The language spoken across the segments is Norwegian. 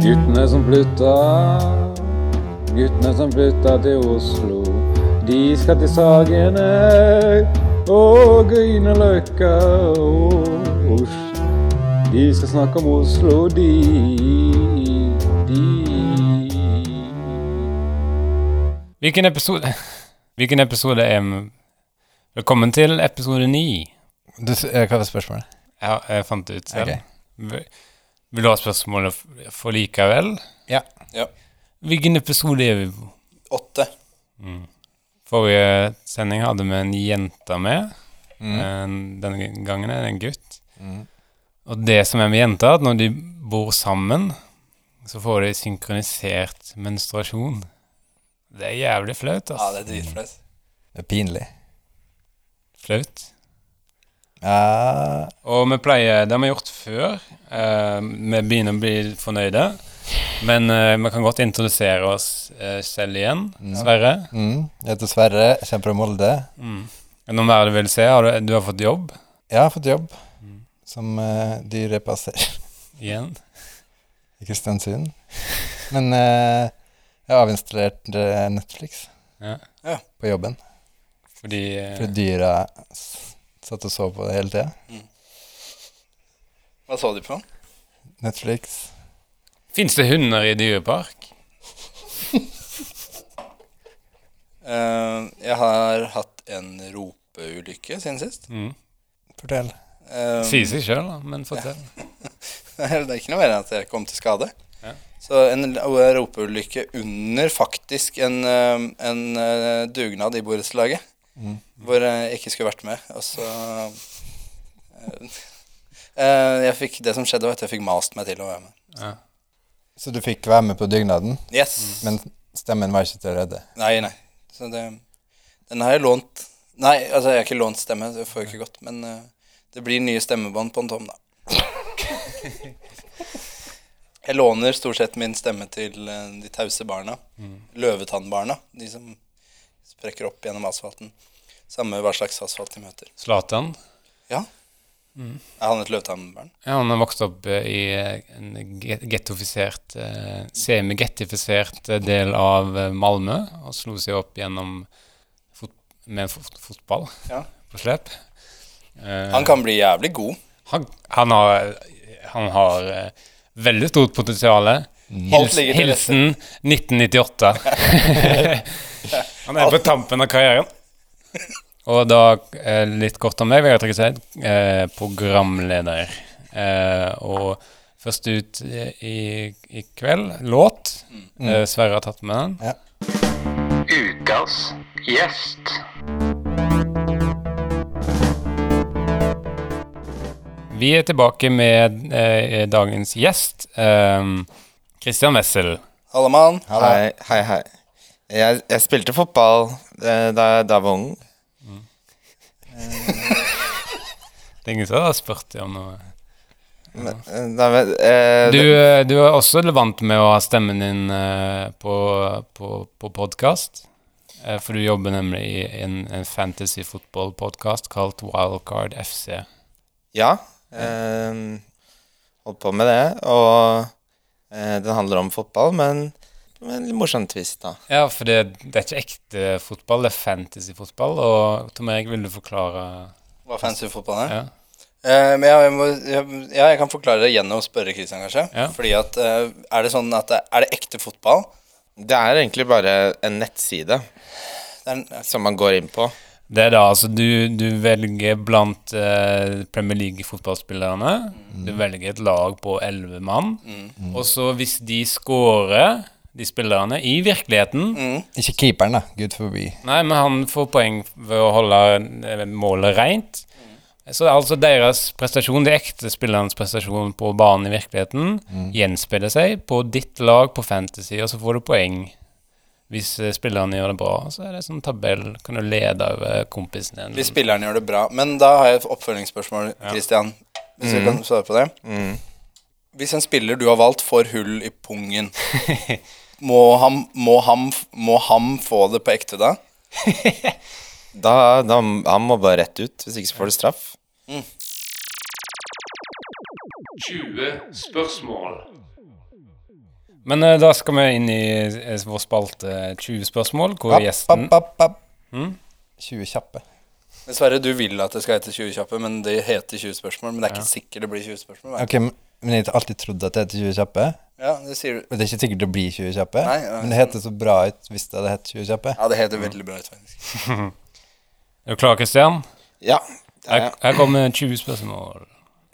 Guttene som flytta, guttene som flytta til Oslo. De skal til Sagene og Grünerløkka og Oslo. De skal snakke om Oslo, de, de. Hvilken episode Hvilken episode er Velkommen til episode ni. Du, hva var spørsmålet? Ja, jeg fant det ut selv. Ok. Vil- du ha spørsmålet for likevel? Ja. Ja. Hvilken episode er vi på? Åtte. Forrige sending hadde vi en jente med. Mm. Denne gangen er det en gutt. Mm. Og det som er med jenter, at når de bor sammen, så får de synkronisert menstruasjon. Det er jævlig flaut, Ja, det er dritflaut. Det er pinlig. Flaut. Ja Og vi pleier, det har vi gjort før. Uh, vi begynner å bli fornøyde. Men uh, vi kan godt introdusere oss selv igjen. Sverre. mm. Jeg heter Sverre, jeg kommer fra Molde. Mm. Er det noe mer du vil se? Har du, du har fått jobb Jeg har fått jobb som uh, dyrepasser igjen? i Kristiansund. Men jeg har avinstallert Netflix Ja. Ja. på jobben. Fordi eh, For dyra satt og så på det hele tida. Hva så du på? Netflix. Fins det hunder i dyrepark? uh, jeg har hatt en ropeulykke siden sist. Mm. Fortell. Um, Sier seg sjøl, da, men fortell. det er ikke noe mer enn at jeg kom til skade. Ja. Så en ropeulykke under faktisk en, eh, en eh, dugnad i borettslaget. Mm. Hvor jeg ikke skulle vært med. Og så eh, eh, jeg fikk, Det som skjedde, var at jeg fikk mast meg til å være med. Ja. Så du fikk være med på dugnaden, Yes. men stemmen var ikke til å redde? Nei, nei. Så det, den har jeg lånt Nei, altså jeg har ikke lånt stemme, det får jeg ikke godt. Men uh, det blir nye stemmebånd på en tom, da. jeg låner stort sett min stemme til de tause barna. Løvetannbarna. De som sprekker opp gjennom asfalten. Samme hva slags asfalt de møter. Zlatan. Ja. Er han et løvetannbarn? Ja, han har vokst opp eh, i eh, en gettofisert, semigettifisert semi-gettifisert eh, del av eh, Malmö, og slo seg opp gjennom fot med fot fotball Ja. på slep. Eh, Han kan bli jævlig god. han, han har, han har eh, veldig stort potensial. Hils, hilsen 1998. han er på tampen av karrieren. Og da eh, litt kort om meg. Vegard Tryggeseid, eh, programleder. Eh, og først ut eh, i, i kveld, låt. Eh, Sverre har tatt med den. Ja. Ukas gjest. Vi er tilbake med eh, dagens gjest, eh, Christian Wessel. Hallo, mann. Hei, hei, hei. Jeg, jeg spilte fotball eh, da, da jeg var ung. Det er ingen som har spurt deg om noe. Men, eh, da, eh, Du, eh, du er også vant med å ha stemmen din eh, på, på, på podkast. For du jobber nemlig i en, en fantasy football-podkast kalt Wildcard FC. Ja. Holdt på med det. Og eh, den handler om fotball, men en litt morsom twist, da. Ja, for det, det er ikke ekte fotball, det er fantasy-fotball. Og Tom Erik, vil du forklare Hva fantasyfotball fotball er? ja. Uh, men jeg, må, jeg, ja, jeg kan forklare det gjennom å spørre Christian, kanskje. Ja. Fordi at uh, Er det sånn at det, Er det ekte fotball? Det er egentlig bare en nettside Det er, en- som man går inn på. Det er da altså du, du velger blant eh, Premier League-fotballspillerne. Du velger et lag på elleve mann. Og så hvis de scorer, de spillerne, i virkeligheten Ikke keeperen, da. Gud forbi. Nei, men han får poeng ved å holde eh, målet rent. Så er altså deres prestasjon, de ekte spillernes prestasjon på banen i virkeligheten, gjenspeiler seg på ditt lag på Fantasy, og så får du poeng. Hvis eh, spillerne gjør det bra, så er det sånn tabell. Kan du lede over kompisen din. Hvis spillerne gjør det bra. Men da har jeg et oppfølgingsspørsmål, Christian. Hvis jeg kan svare på det. Mm. Hvis en spiller du har valgt, får hull i pungen, må han, må, han, må han få det på ekte da? Da, da Han må bare rett ut, hvis ikke så får du straff. 20 spørsmål. Men uh, da skal vi inn i uh, vår spalte 20 spørsmål, hvor App, gjesten app, app, app. Mm? 20 kjappe. Dessverre, du vil at det skal hete 20 kjappe, men det heter 20 spørsmål. Men det er ikke sikkert det blir 20 spørsmål. vet. Ok, men- Men jeg har alltid trodd at det heter 20 kjappe. Ja, det sier du. Men det er ikke sikkert det blir 20 kjappe. Nei, ja, men det heter så bra ut hvis det hadde hett 20 kjappe. Ja, det heter veldig bra ut, faktisk. Er du klar, Kristian? Ja. er Her, her kommer 20 spørsmål.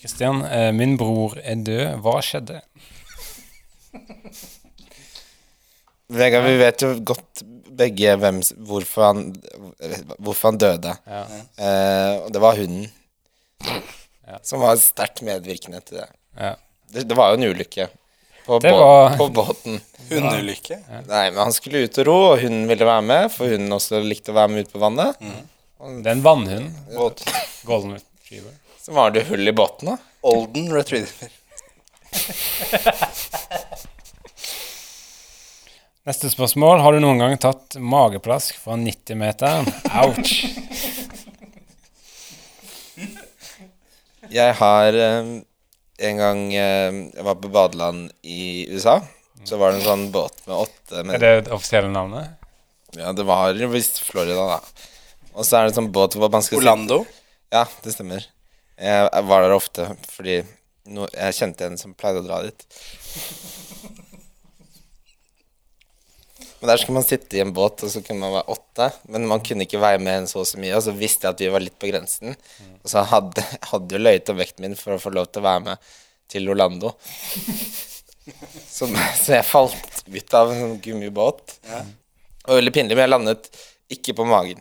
Kristian, eh, min bror er død. Hva skjedde? Vegard, vi vet jo godt begge hvem, hvorfor, han, hvorfor han døde. Ja. Eh, og det var hunden. Ja. Som var sterkt medvirkende til det. Ja. det. Det var jo en ulykke på, Det var- på båten. Hundeulykke. Nei, men han skulle ut og ro, og hunden ville være med, for hunden også likte å være med ut på vannet. Det er en vannhund. Båt. Golden retriever. Så var det hull i båten, da. Olden Retriever. Neste spørsmål. Har du noen gang tatt mageplask fra 90-meteren? Ouch. Jeg har eh, en gang eh, jeg var på badeland i USA. Så var det en sånn båt med åtte Er det det offisielle navnet? Ja, det var visst Florida, da. Og så er det en sånn båt hvor man skal sitte- Orlando. Ja, det stemmer. Jeg var der ofte fordi no, jeg kjente en som pleide å dra dit. Men der skulle man sitte i en båt, og så kunne man være åtte. Men man kunne ikke veie med en så og så mye. Og så visste jeg at vi var litt på grensen. Og så hadde hadde jo løyet om vekten min for å få lov til å være med til Orlando. Så, så jeg falt ut av en sånn gummibåt. Ja. Og veldig pinlig, men jeg landet ikke på magen.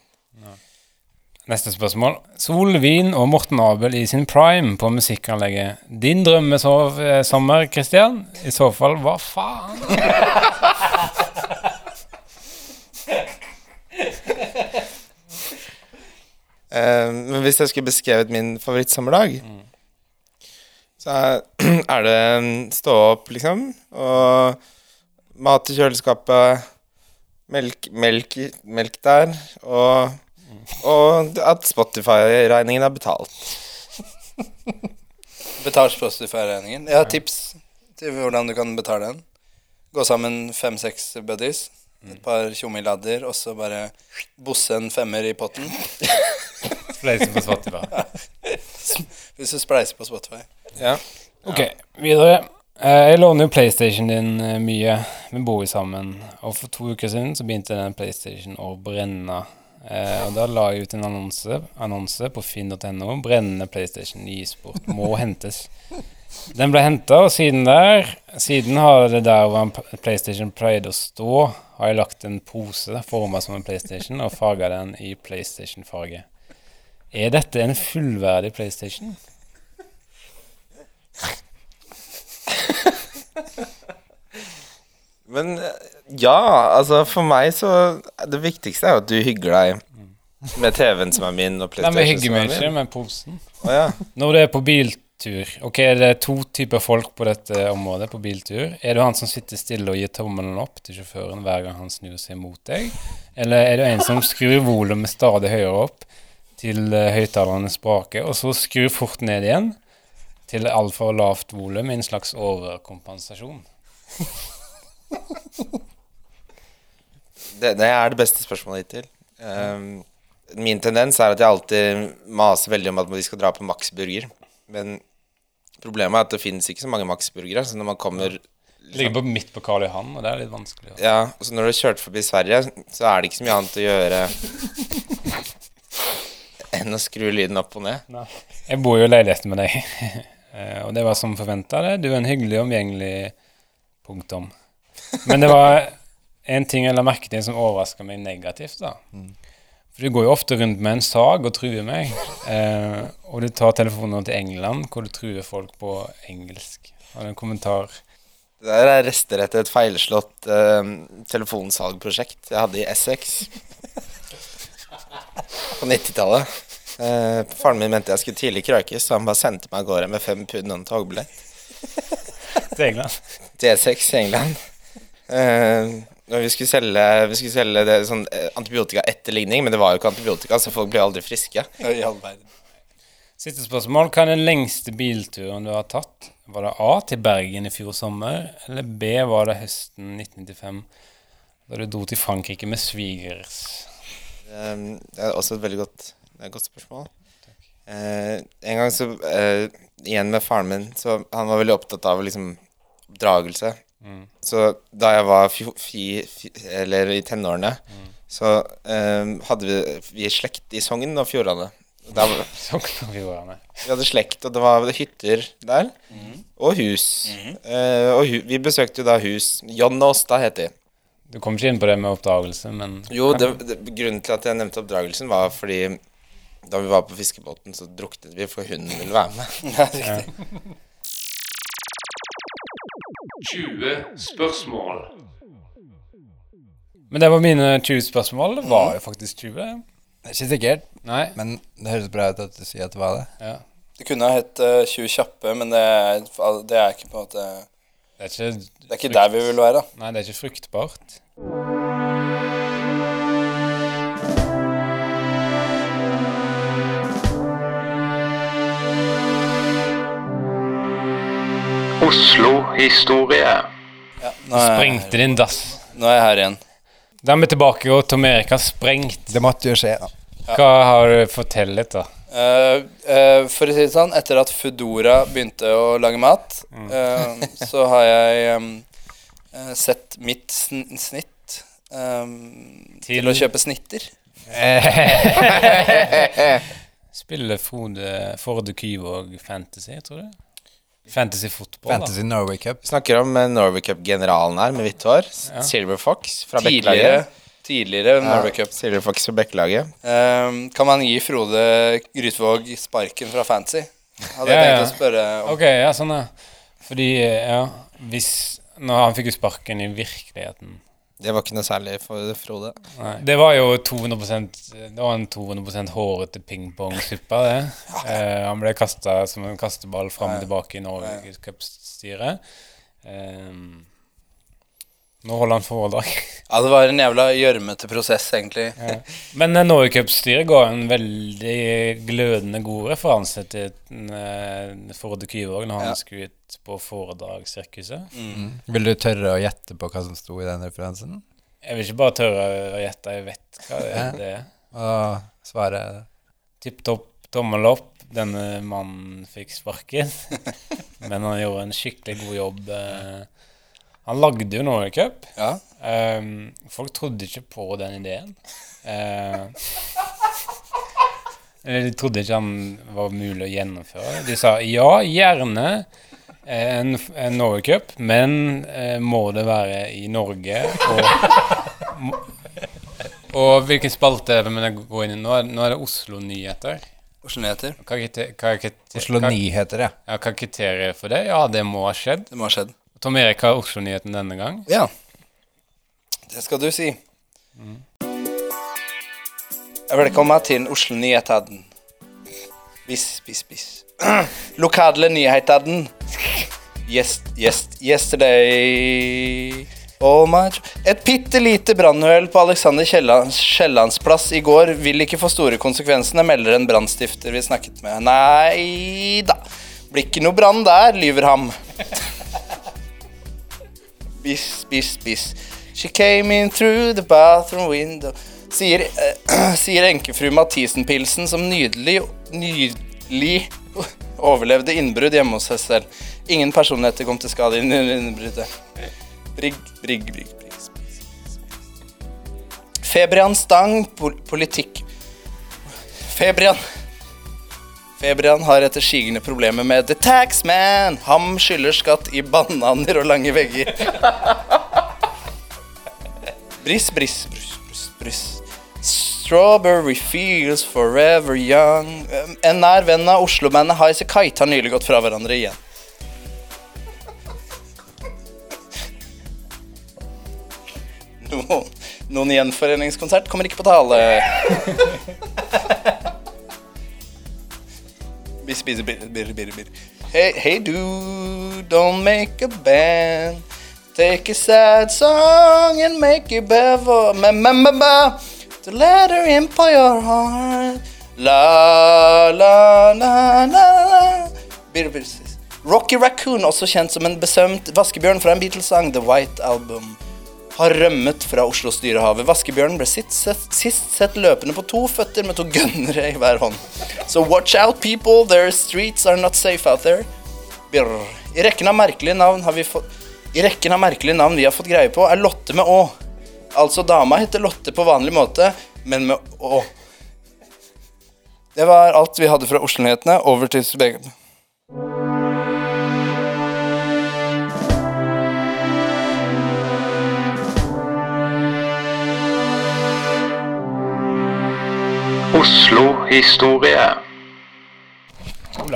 Neste spørsmål. Solvin og Morten Abel i sin prime på musikkanlegget. Din drømmesommer, Kristian? I så fall, hva faen? men hvis jeg skulle beskrevet min favorittsommerdag, så er, er det mm, stå opp, liksom, og mat i kjøleskapet, melk, melk, melk der, og, og at Spotify-regningen er betalt. Betal Spotify-regningen. Jeg har tips til hvordan du kan betale den. Gå sammen fem-seks buddies. Et par tjommiladder, og så bare bosse en femmer i potten. Spleiser på Spotify. Hvis du spleiser på Spotify. Ja. Ok, videre. Eh, Jeg låner jo PlayStation din eh, mye. Vi bor jo sammen. Og for to uker siden så begynte den PlayStation å brenne. Eh, og da la jeg ut en annonse, annonse på finn.no. 'Brennende PlayStation i e-sport må hentes'. Den ble henta, og siden der Siden har det der hvor en PlayStation pleide å stå, har jeg lagt en pose forma som en PlayStation og farga den i PlayStation-farge. Er dette en fullverdig PlayStation? Men eh, ja, altså for meg så Det viktigste er jo at du hygger deg med TV-en som er min, og PlayStation Nei, men hygger meg ikke med posen. Oh, ja. Når du er på biltur Ok, det er to typer folk på dette området på biltur. Er du han som sitter stille og gir tommelen opp til sjåføren hver gang han snur seg mot deg? Eller er du en som skrur volumet stadig høyere opp til uh, høyttalerne spraker, og så skru fort ned igjen til altfor lavt volum i en slags overkompensasjon? Det, det er det beste spørsmålet hittil. Um, min tendens er at jeg alltid maser veldig om at vi skal dra på Max Burger. Men problemet er at det finnes ikke så mange Max Burgere. Så når man kommer Det ligger på midt på Karl Johan, og det er litt vanskelig. Også. Ja, og så når du har kjørt forbi Sverige, så er det ikke så mye annet å gjøre enn å skru lyden opp og ned. Jeg bor jo i leiligheten med deg, Eh, og det var som forventa. Du er en hyggelig, omgjengelig punktum. Men det var en ting jeg la merke til som overraska meg negativt. da. For du går jo ofte rundt med en sag og truer meg. Eh, og du tar telefonen til England hvor du truer folk på engelsk. Har du en kommentar? Det der er rester etter et feilslått eh, telefonsalgprosjekt jeg hadde i Essex på 90-tallet. Eh, faren min mente jeg skulle tidlig krøkes, så han bare sendte meg av gårde med fem pund og en togbillett Til England? til Essex i England. Eh, vi skulle selge, vi skulle selge det, sånn, antibiotikaetterligning, antibiotika-etterligning, men det var jo ikke antibiotika, så folk ble aldri friske. I all verden. Siste spørsmål. Hva er den lengste bilturen du har tatt? Var det A til Bergen i fjor sommer, eller B var det høsten 1995, da du dro til Frankrike med svigers? Um, det er også et veldig godt, det er et godt spørsmål. Eh, en gang så eh, Igjen med faren min, så han var veldig opptatt av liksom oppdragelse. Så da jeg var fi, fi, fi, eller i tenårene, så eh, hadde vi, vi slekt i Sogn og Fjordane. Da Sogn og Fjordane. vi hadde slekt, og det var hytter der. Og hus. Eh, og hu, vi besøkte jo da hus. John og Åsta het de. Du kom ikke inn på det med oppdragelse, men Jo, det, det, grunnen til at jeg nevnte oppdragelsen, var fordi da vi var på fiskebåten, så druknet vi, for hunden ville være med. Ja, riktig. 20 spørsmål. Men det var mine 20 spørsmål. Det var jo faktisk 20. Det er ikke sikkert, Nei. men det høres bra ut at du sier at det var det. Ja. Det kunne ha hett eh, 20 kjappe, men det er, det er ikke på en måte Det er ikke, Det er ikke der vi vil være. Nei, det er ikke fruktbart. Oslo-historie. Ja, er Sprengte din dass. nå er jeg her igjen. Da er vi tilbake, og Tom Erik har sprengt. Det måtte jo skje. Hva har du fortalt litt, da? Uh, uh, for å si det sånn, etter at Foodora begynte å lage mat, eh, så har jeg um, eh, sett mitt sn snitt um, til, Til- å kjøpe snitter. Spiller Frode Forde Kyvåg fantasy, tror du? Fantasy fotball, Fantasy Norway Cup. Vi snakker om eh, Norway Cup-generalen her med hvitt hår. Silver Fox fra Bekkelaget. tidligere Norway Cup. Silver Fox fra Bekkelaget. Um, kan man gi Frode Grytvåg sparken fra Fancy? Hadde jeg tenkt ja. å spørre om. Ok, ja, sånn, ja. Fordi, ja Hvis Når han fikk jo sparken i virkeligheten Det var ikke noe særlig for Frode. Nei. Det var jo 200 Det var en 200 hårete pingpongsuppe, det. Eh, han ble kasta som en kasteball fram og tilbake i Norgescupstyret. Eh, nå holder han foredrag. Ja, det var en jævla gjørmete prosess, egentlig. Men eh, Norgescupstyret ga en veldig glødende god referanse til uh, Forde Kyvåg når han Ja. skulle ut på foredragssirkuset. Vil du tørre å gjette på hva som sto i den referansen? Jeg vil ikke bare tørre å gjette, jeg vet hva det, det er. Og svaret Tipp topp, tommel opp. Denne mannen fikk sparken. Men han gjorde en skikkelig god jobb. eh. Han lagde jo Norway Cup. Ja. Um, folk trodde ikke på den ideen. Eh, eller de trodde ikke han var mulig å gjennomføre. De sa ja, gjerne en, en Norway Cup, men uh, må det være i Norge? Og, må, og hvilken spalte vil vi gå inn i nå? er- Nå er det. Oslo Nyheter. Hva er kriter- hva er Oslo hva- Nyheter, ja. Ja, hva er kriteriet for det? Ja, det må ha skjedd. Det må ha skjedd. Tom Erik har Oslo-nyheten denne gang. Ja. Det skal du si. Velkommen til Oslo-nyhetene. Biss, biss, biss. Lokale nyhetene. Yes, yes, yesterday Oh my Et bitte lite brannuhell på Alexander Kiellands plass i går vil ikke få store konsekvensene, melder en brannstifter vi snakket med. Nei da. Blir ikke noe brann der, lyver ham. Biss, biss, biss. She came in through the bathroom window. Sier, uh, sier enkefru Mathisen-pilsen som nydelig, nydelig overlevde innbrudd hjemme hos seg selv. Ingen personligheter kom til skade under innbruddet. Brigg, brigg, brigg, brigg. Febrian Stang, pol politikk Febrian Febrian har etter sigende problemer med The Taxman. Ham skylder skatt i bananer og lange vegger. Briss, briss, briss, briss, briss. Strawberry feels forever young. Um, En nær venn av Oslo-bandet Highasakite har nylig gått fra hverandre igjen. Noen, noen gjenforeningskonsert kommer ikke på tale. Bis, spiser birr, birr, birr. birr. Hey, hey dude, don't make a band. Take a sad song and make it better. Remember me, me, me. The letter in for your heart. La, la, la, la, la. Bir- bir- Rocky Raccoon, også kjent som en besømt vaskebjørn fra en Beatles-sang, The White Album, har rømmet fra Oslos dyrehavet. Vaskebjørnen ble sitt, sett, sist sett løpende på to føtter med to gønnere i hver hånd. So watch out, people. Their streets are not safe out there. Brr. I rekken av merkelige navn har vi fått I rekken av merkelige navn vi har fått greie på, er Lotte med Å. Altså, dama heter Lotte på vanlig måte, men med Å. Det var alt vi hadde fra Oslo-nyhetene. Over til Sveg... Oslo-historie. Oh.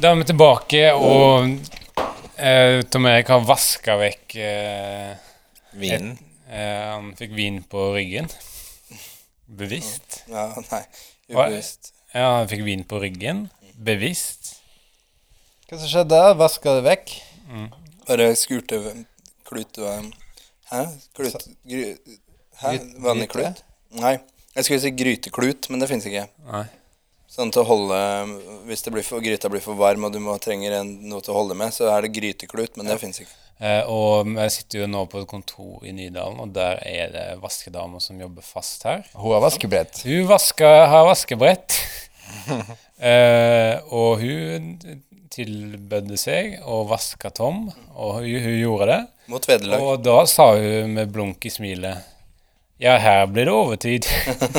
Da er vi tilbake, og eh, Tom Erik har vaska vekk eh, Vinen. eh, Han fikk vin på ryggen. Bevisst. Ja, nei. Hva- Ubevisst. Ja, han fikk vin på ryggen. Bevisst. Hva som skjedde? Vaska det vekk? Bare skurte v- klut og Hæ? Klut gry, Hæ? Gryte? Vanlig klut? Nei. Jeg skulle si gryteklut, men det fins ikke. Nei. Sånn til å holde Hvis det blir for, gryta blir for varm og du må, trenger en, noe til å holde med, så er det gryteklut, men det fins ikke. Eh, og jeg sitter jo nå på et kontor i Nydalen, og der er det vaskedamer som jobber fast her. Hun har vaskebrett. Hun vasker, har vaskebrett. eh, og hun tilbødde seg å vaske Tom, og hun, hun gjorde det. Mot vederlag. Og da sa hun med blunk i smilet Ja, her blir det overtid.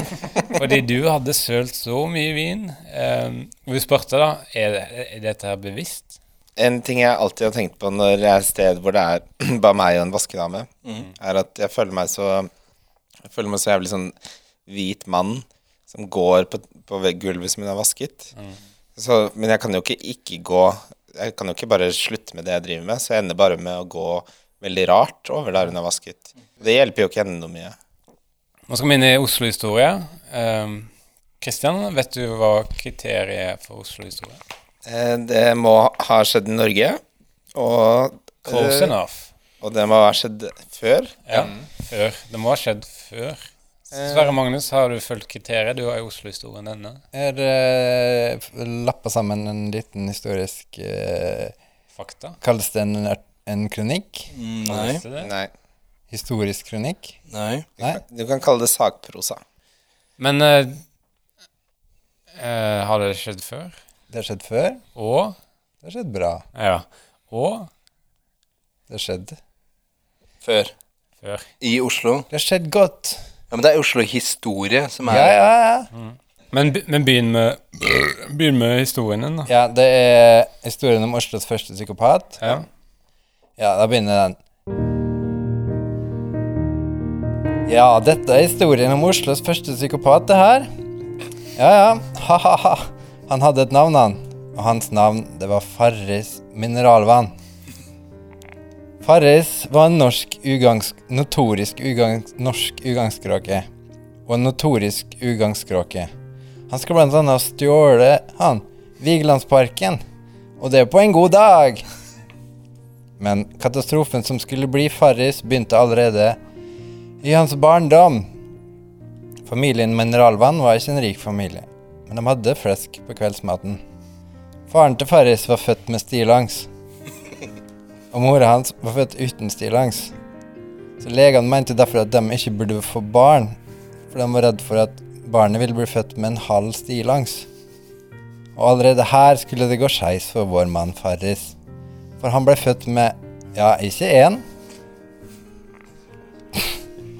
Fordi du hadde sølt så mye vin. Um, hun spurte da er, det- er dette her bevisst. En ting jeg alltid har tenkt på når jeg er et sted hvor det er bare meg og en vaskedame, er at jeg føler meg så Jeg føler meg så jævlig sånn hvit mann som går på, på gulvet som hun har vasket. Så, men jeg kan jo ikke ikke gå Jeg kan jo ikke bare slutte med det jeg driver med, så jeg ender bare med å gå veldig rart over der hun har vasket. Det hjelper jo ikke henne noe mye. Nå skal vi inn i Oslo-historie. Kristian, vet du hva kriteriet er for Oslo-historie? Eh, Det må ha skjedd i Norge, og, Close uh, enough. og det må ha skjedd før. Ja, før. Det må ha skjedd før. Sverre Magnus, har du fulgt kriteriet? Du har jo Oslo-historien. Jeg det lappa sammen en liten historisk uh, Fakta. Kalles det en, en kronikk? Mm, Nei. Nei. Historisk kronikk? Nei. Nei? Du kan kalle det sakprosa. Men uh, uh, har det skjedd før? Det har skjedd før. Og Det har skjedd bra. Ja. Og Det har skjedd. Før. før. I Oslo. Det har skjedd godt. Ja, men det er Oslo-historie som er Ja, ja, ja. Men, be- men begynn med Begynn med historien din, da. Ja, det er historien om Oslos første psykopat. Ja. Ja, da begynner den. Ja, dette er historien om Oslos første psykopat, det her. Ja, ja. Ha-ha-ha. Han hadde et navn, han. Og hans navn, det var Farris Mineralvann. Farris var en norsk ugangs, notorisk ugangs, norsk ugangskråke. Og en notorisk ugangskråke. Han skal blant annet stjåle, han, Vigelandsparken. Og det på en god dag. Men katastrofen som skulle bli Farris, begynte allerede i hans barndom. Familien Mineralvann var ikke en rik familie, men de hadde flesk på kveldsmaten. Faren til Farris var født med stillongs, og mora hans var født uten stillongs. Så legene mente derfor at de ikke burde få barn, for de var redd for at barnet ville bli født med en halv stillongs. Og allerede her skulle det gå skeis for vår mann Farris. For han ble født med ja, ikke én,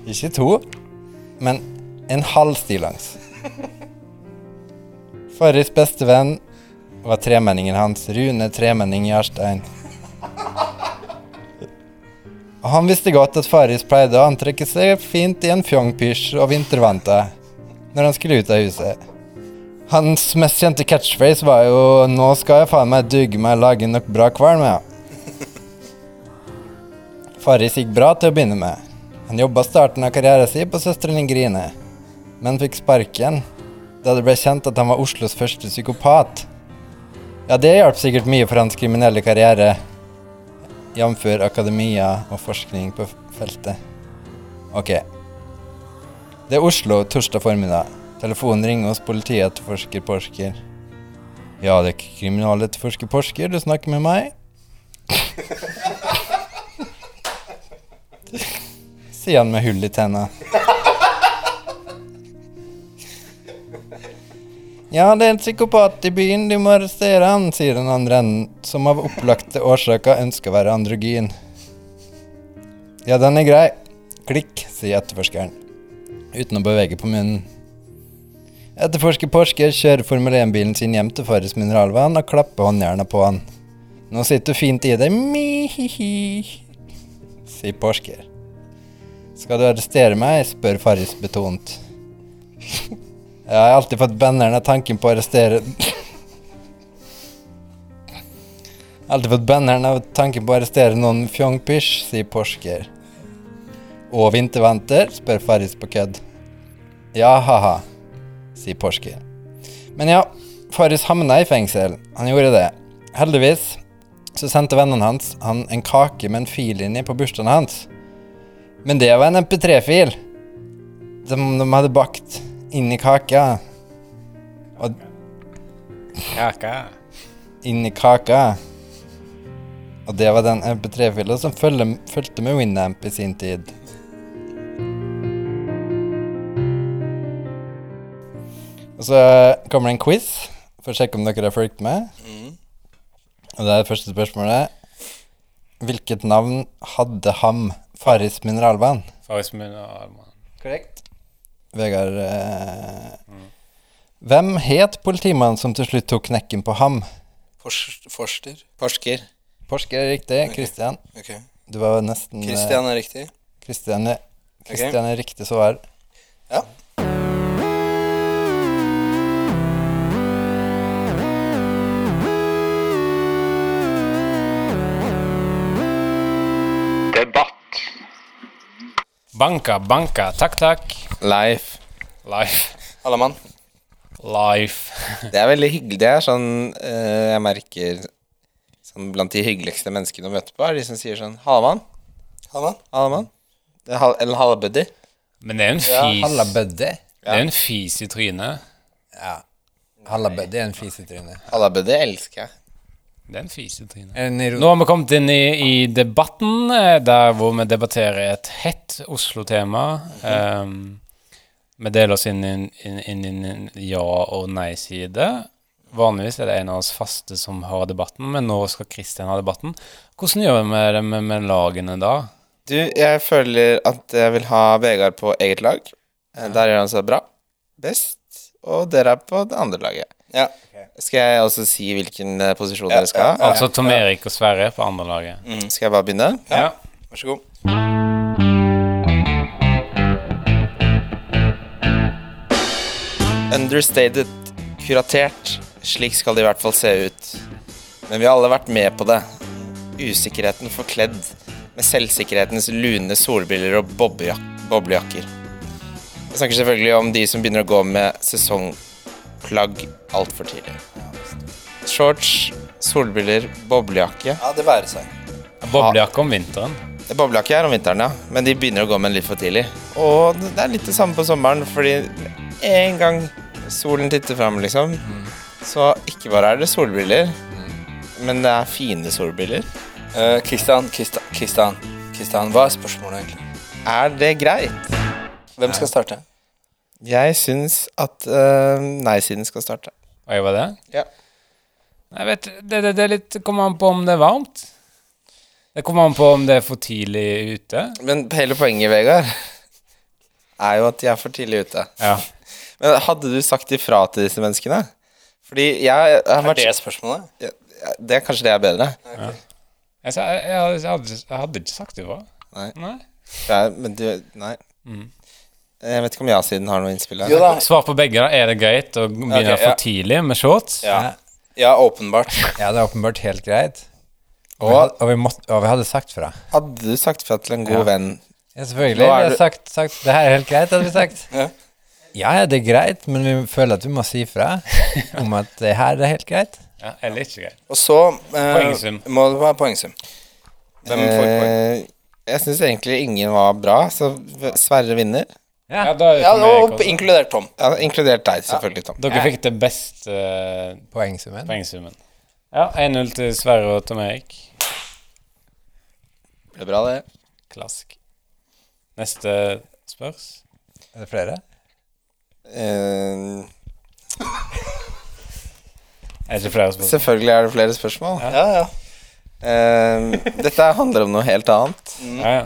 ikke to, men en halv stillongs. Farris bestevenn var tremenningen hans, Rune Tremenning Jarstein. Og han visste godt at Farris pleide å antrekke seg fint i en fjongpysj og vintervanter når han skulle ut av huset. Hans mest kjente catchphrase var jo 'Nå skal jeg faen meg dugge meg lage nok bra kvalm', ja. Farris gikk bra til å begynne med. Han jobba starten av karrieren sin på Søstrene Grine, men fikk sparken da det ble kjent at han var Oslos første psykopat. Ja, det hjalp sikkert mye for hans kriminelle karriere, jf. akademia og forskning på feltet. Ok. Det er Oslo torsdag formiddag. Telefonen ringer hos politietterforsker Porsker. Ja, det er kriminaletterforsker Porsker, du snakker med meg? Sier han med hull i tenna. Ja, det er en psykopat i byen, du må arrestere han, sier den andre enden, som av opplagte årsaker ønsker å være androgyn. Ja, den er grei. Klikk, sier etterforskeren, uten å bevege på munnen. Etterforsker Porsker kjører Formel 1-bilen sin hjem til Farris mineralvann og klapper håndjerna på han. Nå sitter du fint i det, mihihi, sier Porsker. Skal du arrestere meg? spør Farris betont. Jeg har alltid fått banneren av tanken på å arrestere alltid fått banneren av tanken på å arrestere noen fjongpysj, sier Porsker. Og vintervanter? spør Farris på kødd. Ja, ha-ha, sier Porsker. Men ja, Farris havna i fengsel. Han gjorde det. Heldigvis så sendte vennene hans han en kake med en fil inni på bursdagen hans. Men det var en MP3-fil som de hadde bakt inn i kaka. Og Kaka. inn i kaka. Og det var den MP3-fila som følge, fulgte med Winamp i sin tid. Og så kommer det en quiz for å sjekke om dere har fulgt med. Og det er det første spørsmålet. Hvilket navn hadde ham Farris mineralvann? Faris Mineralmann. Korrekt. Vegard eh, Hvem het politimannen som til slutt tok knekken på ham? Fors, forster. Forsker. Forsker er riktig. Christian. Ok. Du var nesten Kristian er riktig. Kristian er, Christian er riktig svar. Ja. Banka, banka. Takk, takk. Leif. Life. Allemann. Life. Det er veldig hyggelig. Det er sånn eh, jeg merker sånn Blant de hyggeligste menneskene å møte på, er de som sier sånn Hallemann. Allemann. Hallemann. Det er hal eller halla buddy. Men det er en fis. Halla buddy. Det er en fis i trynet. Ja. Halla buddy er en fis i trynet. Halla buddy elsker jeg. Det er en fis i trynet. En iro- Nå har vi kommet inn i, i debatten, eh, der hvor vi debatterer et hett Oslo-tema. Um, vi deler oss inn i en- ja- og nei-side. Vanligvis er det en av oss faste som har debatten, men nå skal Kristian ha debatten. Hvordan gjør vi det med, med lagene da? Du, jeg føler at jeg vil ha Vegard på eget lag. Eh, Der gjør han seg bra. Best. Og dere er på det andre laget. Ja. Skal jeg også si hvilken eh, posisjon Ja, dere skal ha? ja, Altså Tom Erik og Sverre på andre laget. Skal jeg bare begynne? Ja. Vær så god. Understated, kuratert. Slik skal det i hvert fall se ut. Men vi har alle vært med på det. Usikkerheten forkledd med selvsikkerhetens lune solbriller og boblejakker. Jeg snakker selvfølgelig om de som begynner å gå med sesongplagg altfor tidlig. Shorts, solbriller, boblejakke. Ja, det være seg. Boblejakke om vinteren. Boblejakke er om vinteren, ja. Men de begynner å gå med den litt for tidlig. Og det er litt det samme på sommeren, fordi en gang solen titter fram, liksom, så ikke bare er det solbriller, men det er fine solbriller. Eh, Kristian, Kristian, Kristian, Kristian, hva er spørsmålet egentlig? Er det greit? Hvem skal starte? Jeg syns at uh, nei-siden skal starte. Og jeg var det? Ja. Jeg vet, det, det, det er litt, kommer an på om det er varmt. Det kommer an på om det er for tidlig ute. Men hele poenget, Vegard, er jo at de er for tidlig ute. Ja. Men hadde du sagt ifra til disse menneskene? Fordi jeg, jeg har Er det spørsmålet? Ja, det er Kanskje det er bedre? Jeg, sa, jeg, jeg, hadde- jeg, hadde, jeg hadde ikke sagt ifra. Nei. Nei. Ja, men du Nei. Jeg vet ikke om ja-siden har noe innspill her. Jo da. Svar på begge. da. Er det greit å begynne Ok, ja. for tidlig med shorts? Ja. ja, åpenbart. Ja, det er åpenbart helt greit. Og, vi had- og, vi, måtte, og vi hadde sagt fra. hadde du sagt fra til en god Ja. venn Ja, selvfølgelig. Nå Vi er har det- sagt, sagt Det her er helt greit, hadde vi sagt. Ja. Ja, ja, det er greit, men vi føler at vi må si fra om at det her er helt greit. Ja, eller ikke greit. Og så eh, Poengsum. må det være poengsum. Hvem får poeng? Eh, Jeg syns egentlig ingen var bra, så Sverre vinner. Ja, da Ja, og også. inkludert Tom. Ja, inkludert deg, selvfølgelig, Tom. Dere fikk det beste uh, Poengsummen. poengsummen. Ja, 1-0 til Sverre og Tom Erik. Ble bra, det. Klask. Neste spørs. Er det flere? Uh... Er det flere spørsmål? selvfølgelig er det flere spørsmål. Ja, ja. Eh, dette handler om noe helt annet. Ja, ja.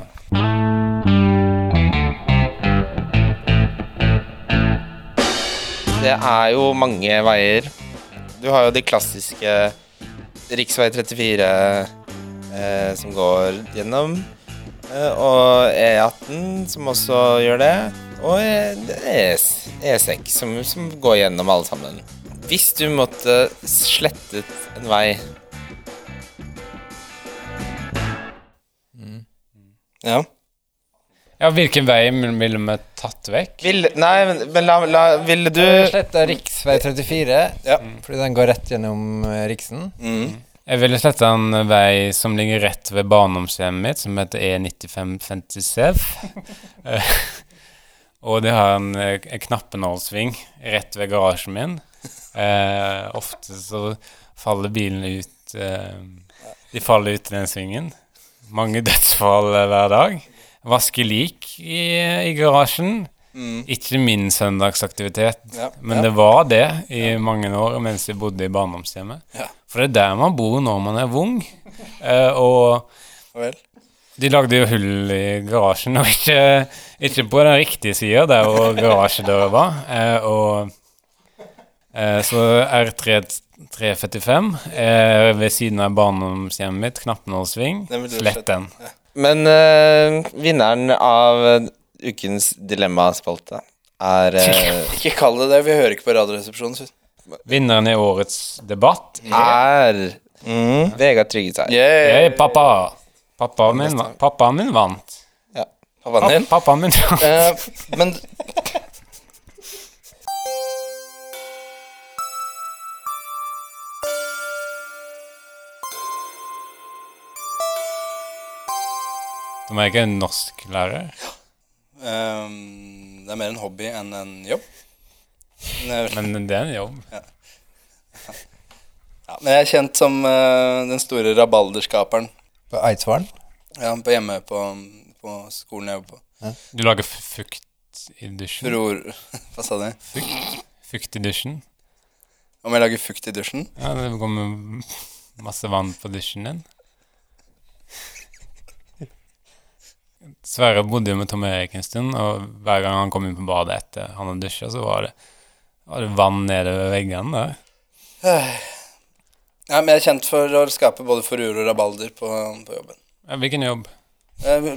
Det er jo mange veier. Du har jo de klassiske Riksvei 34 eh, som går gjennom, eh, og E18 som også gjør det, og E- ES, E6 som, som går gjennom alle sammen. Hvis du måtte slettet en vei ja. Ja, hvilken vei ville vi tatt vekk? vil, Nei, men, men la, la, ville du Sletta riksvei 34, Ja. fordi den går rett gjennom eh, Riksen. Mm. Jeg ville sletta en vei som ligger rett ved barndomshjemmet mitt, som heter E E9557. Eh, og det har en, en knappenålsving rett ved garasjen min. Eh, ofte så faller bilene ut eh, De faller ut i den svingen. Mange dødsfall eh, hver dag. Vaske lik i, i garasjen. Mm. Ikke min søndagsaktivitet, Ja, men ja. det var det i mange år mens jeg bodde i barndomshjemmet. Ja. For det er der man bor når man er vung. Eh, og Vel. de lagde jo hull i garasjen, og ikke, ikke på den riktige sida, der hvor garasjedøra var. Eh, og eh, Så R3 345 er ved siden av barndomshjemmet mitt, Knappenålsving. Slett den. Men uh, vinneren av eh, ukens dilemmaspalte er uh, Ikke kall det det, vi hører ikke på Radioresepsjonen. Vinneren i årets debatt er Vegard Tryggeseid. Yeah. Hey, pappa. Pappaen min, pappa min vant. Pappaen din. Pappaen min vant. Uh, men De er ikke en norsklærer. Um, det er mer en hobby enn en jobb. Men Men det er en jobb. ja, men jeg er kjent som uh, den store rabalderskaperen På Eidsvollen. ja, på hjemme på, på skolen jeg jobber på. Du lager f- fukt i dusjen. Bror Hva sa du? Fukt i dusjen. Om jeg lager fukt i dusjen? Ja, det kommer masse vann på dusjen din. Sverre bodde jo med Tom Erik en stund, og hver gang han kom inn på badet etter han hadde dusja, så var det, var det vann nedover veggene der. Ja, men jeg er kjent for å skape både forur og rabalder på, på jobben. Ja, hvilken jobb? Eh,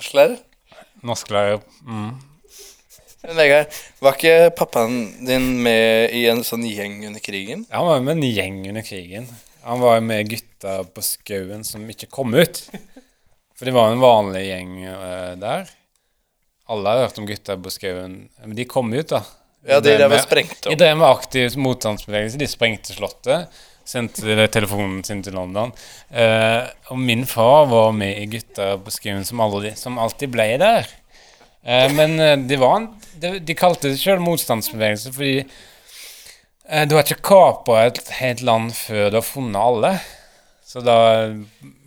Norsklærer? Norsklærer. Mm. Men Vegard, var ikke pappaen din med i en sånn gjeng under krigen? Ja, Han var med en gjeng under krigen. Han var jo med gutta på skauen som ikke kom ut. For det var en vanlig gjeng uh, der. Alle har hørt om gutta på skauen. Men de kom ut, da. Ja, de drev og sprengte De opp. drev med aktiv motstandsbevegelse. De sprengte Slottet. Sendte telefonen sin til London. Uh, og min far var med i Gutta på skauen som, aldri- som alltid ble der. Uh, men de, var en, de, de kalte det sjøl motstandsbevegelse fordi du har ikke kapa et helt land før du har funnet alle. Så da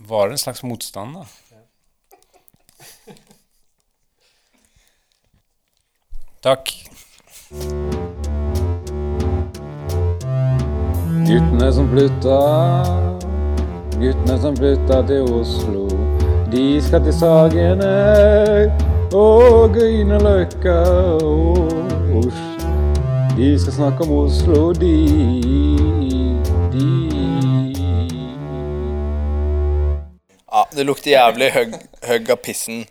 var det en slags motstand, da. Takk. Guttene som flytta, guttene som flytta til Oslo. De skal til Sagene og Grünerløkka og Oslo. De skal snakke om Oslo, de, de. Ja, det lukter jævlig høgg, av pissen